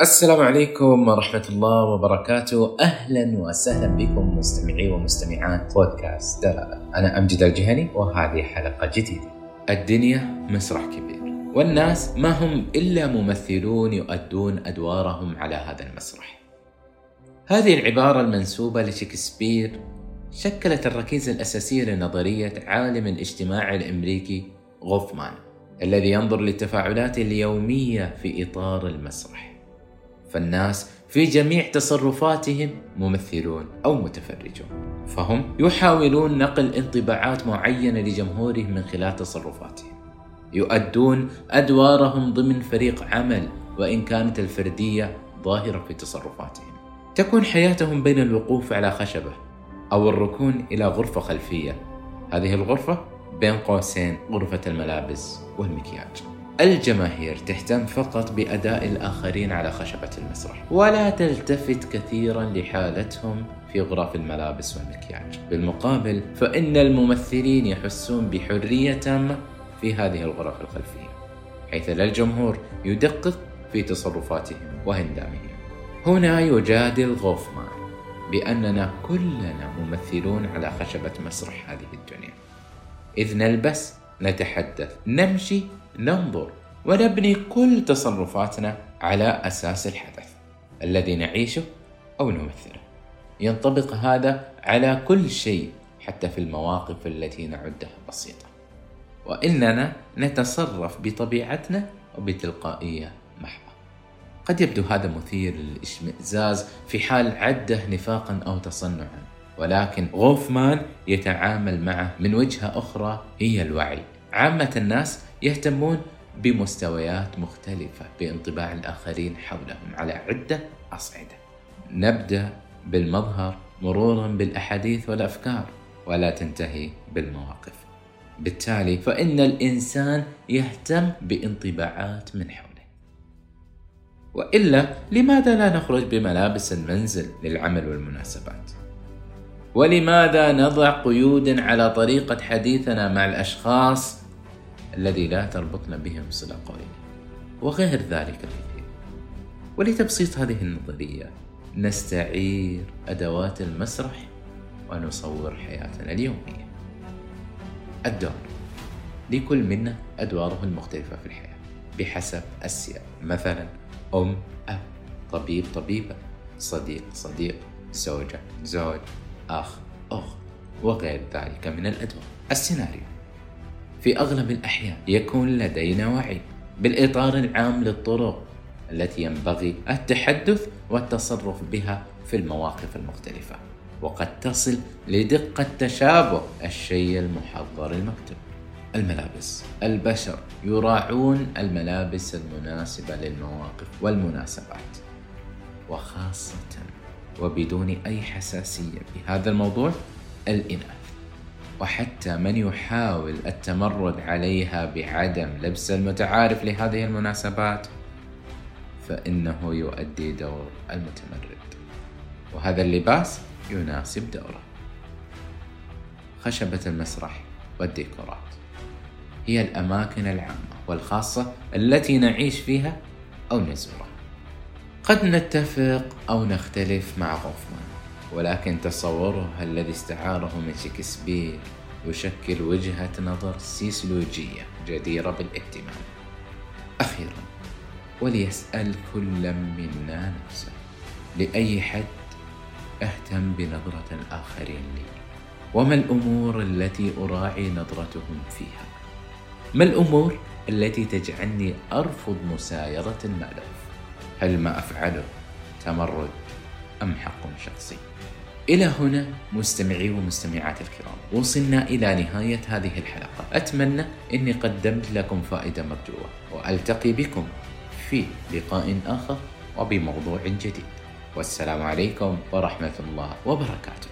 السلام عليكم ورحمة الله وبركاته. أهلا وسهلا بكم مستمعي ومستمعات بودكاست دلالة أنا أمجد الجهني وهذه حلقة جديدة. الدنيا مسرح كبير. والناس ما هم إلا ممثلون يؤدون أدوارهم على هذا المسرح. هذه العبارة المنسوبة لشكسبير شكلت الركيزة الأساسية لنظرية عالم الاجتماع الأمريكي غوفمان الذي ينظر للتفاعلات اليومية في إطار المسرح. فالناس في جميع تصرفاتهم ممثلون أو متفرجون. فهم يحاولون نقل انطباعات معينة لجمهورهم من خلال تصرفاتهم. يؤدون أدوارهم ضمن فريق عمل وإن كانت الفردية ظاهرة في تصرفاتهم. تكون حياتهم بين الوقوف على خشبة أو الركون إلى غرفة خلفية. هذه الغرفة بين قوسين غرفة الملابس والمكياج. الجماهير تهتم فقط بأداء الآخرين على خشبة المسرح. ولا تلتفت كثيرا لحالتهم في غرف الملابس والمكياج. بالمقابل فإن الممثلين يحسون بحرية تامة في هذه الغرف الخلفية حيث لا الجمهور يدقق في تصرفاتهم وهندامهم. هنا يجادل غوفمان بأننا كلنا ممثلون على خشبة مسرح هذه الدنيا. إذ نلبس نتحدث نمشي ننظر ونبني كل تصرفاتنا على أساس الحدث الذي نعيشه أو نمثله. ينطبق هذا على كل شيء حتى في المواقف التي نعدها بسيطة. وإننا نتصرف بطبيعتنا وبتلقائية محضة. قد يبدو هذا مثير للإشمئزاز في حال عده نفاقا أو تصنعا. ولكن غوفمان يتعامل معه من وجهة أخرى هي الوعي. عامة الناس يهتمون بمستويات مختلفة بانطباع الآخرين حولهم على عدة أصعدة. نبدأ بالمظهر مرورا بالأحاديث والأفكار ولا تنتهي بالمواقف. بالتالي فإن الإنسان يهتم بانطباعات من حوله. وإلا لماذا لا نخرج بملابس المنزل للعمل والمناسبات؟ ولماذا نضع قيود على طريقة حديثنا مع الأشخاص الذي لا تربطنا بهم صلة قوية وغير ذلك كثير ولتبسيط هذه النظرية نستعير أدوات المسرح ونصور حياتنا اليومية. الدور. لكل منا أدواره المختلفة في الحياة بحسب السياق مثلا أم أب طبيب طبيبة صديق صديق زوجة زوج. أخ أخت وغير ذلك من الأدوار. السيناريو في أغلب الأحيان يكون لدينا وعي بالإطار العام للطرق التي ينبغي التحدث والتصرف بها في المواقف المختلفة وقد تصل لدقة تشابه الشيء المحضر المكتوب. الملابس البشر يراعون الملابس المناسبة للمواقف والمناسبات وخاصة وبدون أي حساسية بهذا الموضوع الإناث. وحتى من يحاول التمرد عليها بعدم لبس المتعارف لهذه المناسبات فإنه يؤدي دور المتمرد. وهذا اللباس يناسب دوره. خشبة المسرح والديكورات هي الأماكن العامة والخاصة التي نعيش فيها أو نزورها. قد نتفق أو نختلف مع غوفمان ولكن تصوره الذي استعاره من شكسبير يشكل وجهة نظر سيسلوجية جديرة بالاهتمام أخيرا وليسأل كل منا نفسه لأي حد أهتم بنظرة الآخرين لي؟ وما الأمور التي أراعي نظرتهم فيها؟ ما الأمور التي تجعلني أرفض مسايرة المألوف؟ هل ما أفعله تمرد أم حق شخصي؟ إلى هنا مستمعي ومستمعات الكرام وصلنا إلى نهاية هذه الحلقة. أتمنى أني قدمت لكم فائدة مرجوة وألتقي بكم في لقاء آخر وبموضوع جديد. والسلام عليكم ورحمة الله وبركاته.